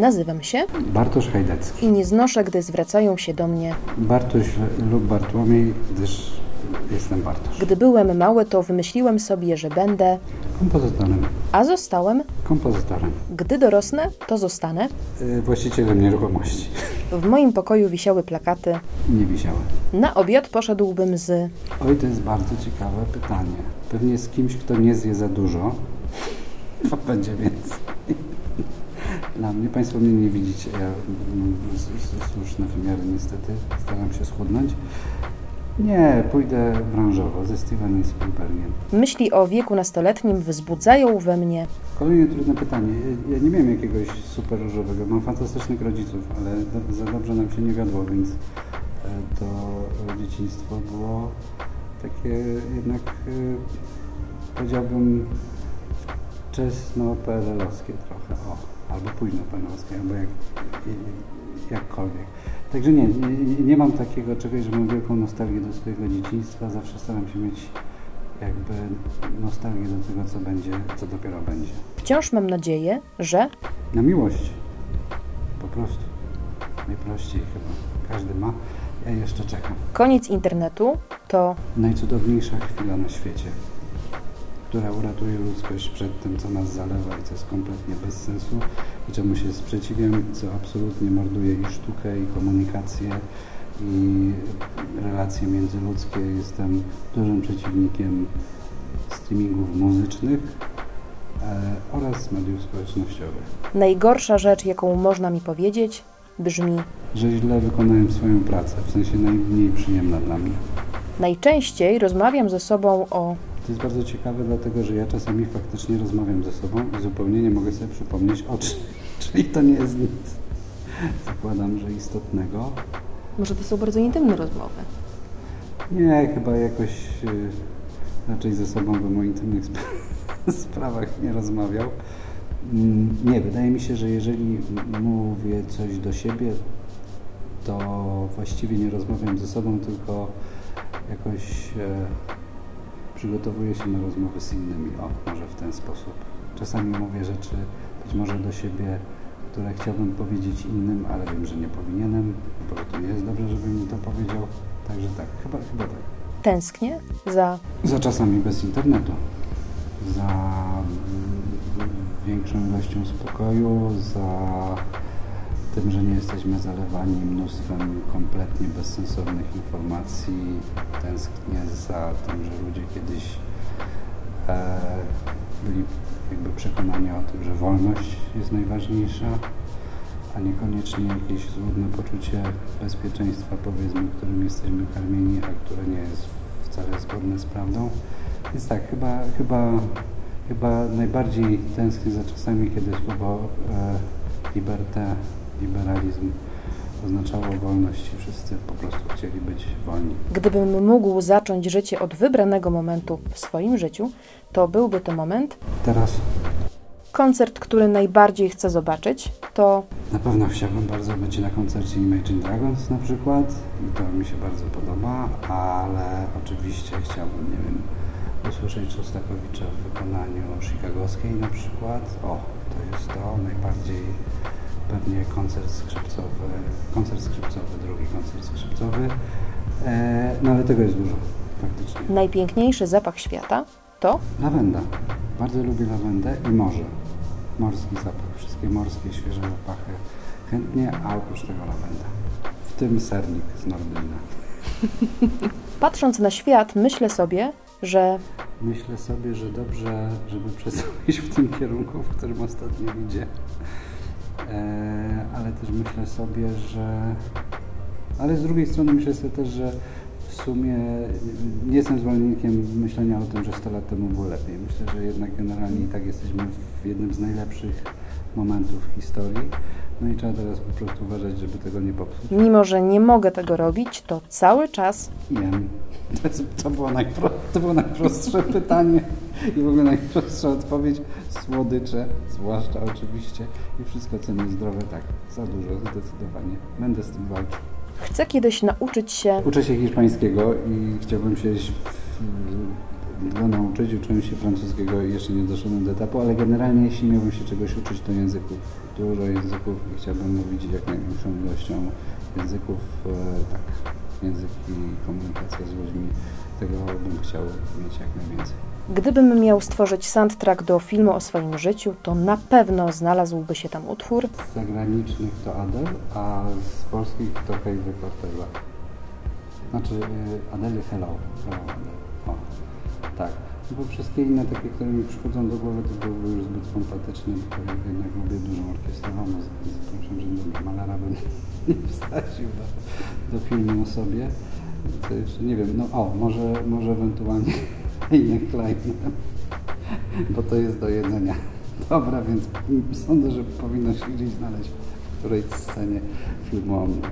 Nazywam się Bartosz Hajdecki. i nie znoszę, gdy zwracają się do mnie. Bartoś lub Bartłomiej, gdyż jestem Bartosz. Gdy byłem mały, to wymyśliłem sobie, że będę, Kompozytorem. a zostałem. Kompozytorem. Gdy dorosnę, to zostanę. Yy, Właścicielem nieruchomości. W moim pokoju wisiały plakaty. Nie wisiałem. Na obiad poszedłbym z. Oj, to jest bardzo ciekawe pytanie. Pewnie z kimś, kto nie zje za dużo, bo będzie więcej. Dla mnie, Państwo mnie nie widzicie, ja s- s- słuszne wymiary niestety, staram się schudnąć. Nie, pójdę branżowo ze Stevenem Spielbergiem. Myśli o wieku nastoletnim wzbudzają we mnie. Kolejne trudne pytanie. Ja nie miałem jakiegoś super różowego. Mam fantastycznych rodziców, ale za dobrze nam się nie wiodło, więc e, to dzieciństwo było takie jednak, e, powiedziałbym, wczesno-PRL-owskie trochę, o, albo późno-PRL-owskie, albo jak, jakkolwiek. Także nie, nie, nie mam takiego czegoś, że mam wielką nostalgię do swojego dzieciństwa. Zawsze staram się mieć jakby nostalgię do tego, co będzie, co dopiero będzie. Wciąż mam nadzieję, że Na miłość. Po prostu. Najprościej chyba. Każdy ma. Ja jeszcze czekam. koniec internetu to Najcudowniejsza chwila na świecie, która uratuje ludzkość przed tym, co nas zalewa i co jest kompletnie bez sensu i czemu się sprzeciwiam, co absolutnie morduje i sztukę, i komunikację, i relacje międzyludzkie. Jestem dużym przeciwnikiem streamingów muzycznych e, oraz mediów społecznościowych. najgorsza rzecz, jaką można mi powiedzieć, brzmi że źle wykonałem swoją pracę, w sensie najmniej przyjemna dla mnie. najczęściej rozmawiam ze sobą o To jest bardzo ciekawe, dlatego że ja czasami faktycznie rozmawiam ze sobą i zupełnie nie mogę sobie przypomnieć o czym. Czyli to nie jest nic, zakładam, że istotnego. Może to są bardzo intymne rozmowy. Nie, chyba jakoś y, raczej ze sobą bym o intymnych sp- sprawach nie rozmawiał. Mm, Nie, wydaje mi się, że jeżeli mówię coś do siebie, to właściwie nie rozmawiam ze sobą, tylko jakoś e, przygotowuję się na rozmowy z innymi. O, może w ten sposób. Czasami mówię rzeczy być może do siebie, które chciałbym powiedzieć innym, ale wiem, że nie powinienem, bo to nie jest dobrze, żebym mi to powiedział. Także tak, chyba, chyba tak. tęsknię za Za czasami bez internetu, za mm, większą ilością spokoju, za tym, że nie jesteśmy zalewani mnóstwem kompletnie bezsensownych informacji. Tęsknię za tym, że ludzie kiedyś e, byli jakby przekonani o tym, że wolność jest najważniejsza, a niekoniecznie jakieś złudne poczucie bezpieczeństwa, powiedzmy, którym jesteśmy karmieni, a które nie jest wcale zgodne z prawdą. Więc tak, chyba, chyba, chyba najbardziej tęsknię za czasami, kiedy słowo e, liberté, liberalizm oznaczało wolność i wszyscy po prostu chcieli być wolni. Gdybym mógł zacząć życie od wybranego momentu w swoim życiu, to byłby to moment. Teraz Koncert, który najbardziej chcę zobaczyć, to Na pewno chciałbym bardzo być na koncercie Imagine Dragons na przykład i to mi się bardzo podoba, ale oczywiście chciałbym, nie wiem, usłyszeć Szostakowicza w wykonaniu chicagowskiej na przykład. O, to jest to najbardziej pewnie koncert skrzypcowy, koncert skrzypcowy, drugi koncert skrzypcowy. E, no ale tego jest dużo, faktycznie. najpiękniejszy zapach świata, to Lawenda. Bardzo lubię lawendę i morze. Morski zapach. Wszystkie morskie, świeże zapachy. Chętnie, a oprócz tego lawenda. W tym sernik z Nordyna. patrząc na świat, myślę sobie, że Myślę sobie, że dobrze, żeby przestał iść w tym kierunku, w którym ostatnio idzie. E, ale też myślę sobie, że... Ale z drugiej strony myślę sobie też, że w sumie nie jestem zwolennikiem myślenia o tym, że 100 lat temu było lepiej. Myślę, że jednak generalnie i tak jesteśmy w jednym z najlepszych momentów historii. No i trzeba teraz po prostu uważać, żeby tego nie popsuć. mimo, że nie mogę tego robić, to cały czas Jem. To, jest, to, było najpro, to było najprostsze pytanie i w ogóle najprostsza odpowiedź. Słodycze, zwłaszcza oczywiście i wszystko co niezdrowe, tak, za dużo zdecydowanie. Będę z tym walczył. chcę kiedyś nauczyć się Uczę się hiszpańskiego i chciałbym się w- go nauczyć. Uczyłem się francuskiego i jeszcze nie doszedłem do etapu, ale generalnie jeśli miałbym się czegoś uczyć, to języków. Dużo języków i chciałbym mówić jak największą ilością języków. E, tak, język i komunikacja z ludźmi. Tego bym chciał mieć jak najwięcej. Gdybym miał stworzyć soundtrack do filmu o swoim życiu, to na pewno znalazłby się tam utwór Z zagranicznych to Adele, a z polskich to Kejwy Corteza. Znaczy y, Adele Hello. Hello. Tak. No bo wszystkie inne takie, które mi przychodzą do głowy, to byłyby już zbyt pompatyczne, bo ja jednak lubię dużą orkiestrową muzykę, proszę, że dobra, malara bym nie wsadził do, do filmu o sobie. To jeszcze nie wiem, no o, może, może ewentualnie inne Klein, bo to jest do jedzenia. Dobra, więc sądzę, że powinno się gdzieś znaleźć w którejś scenie filmu o mnie.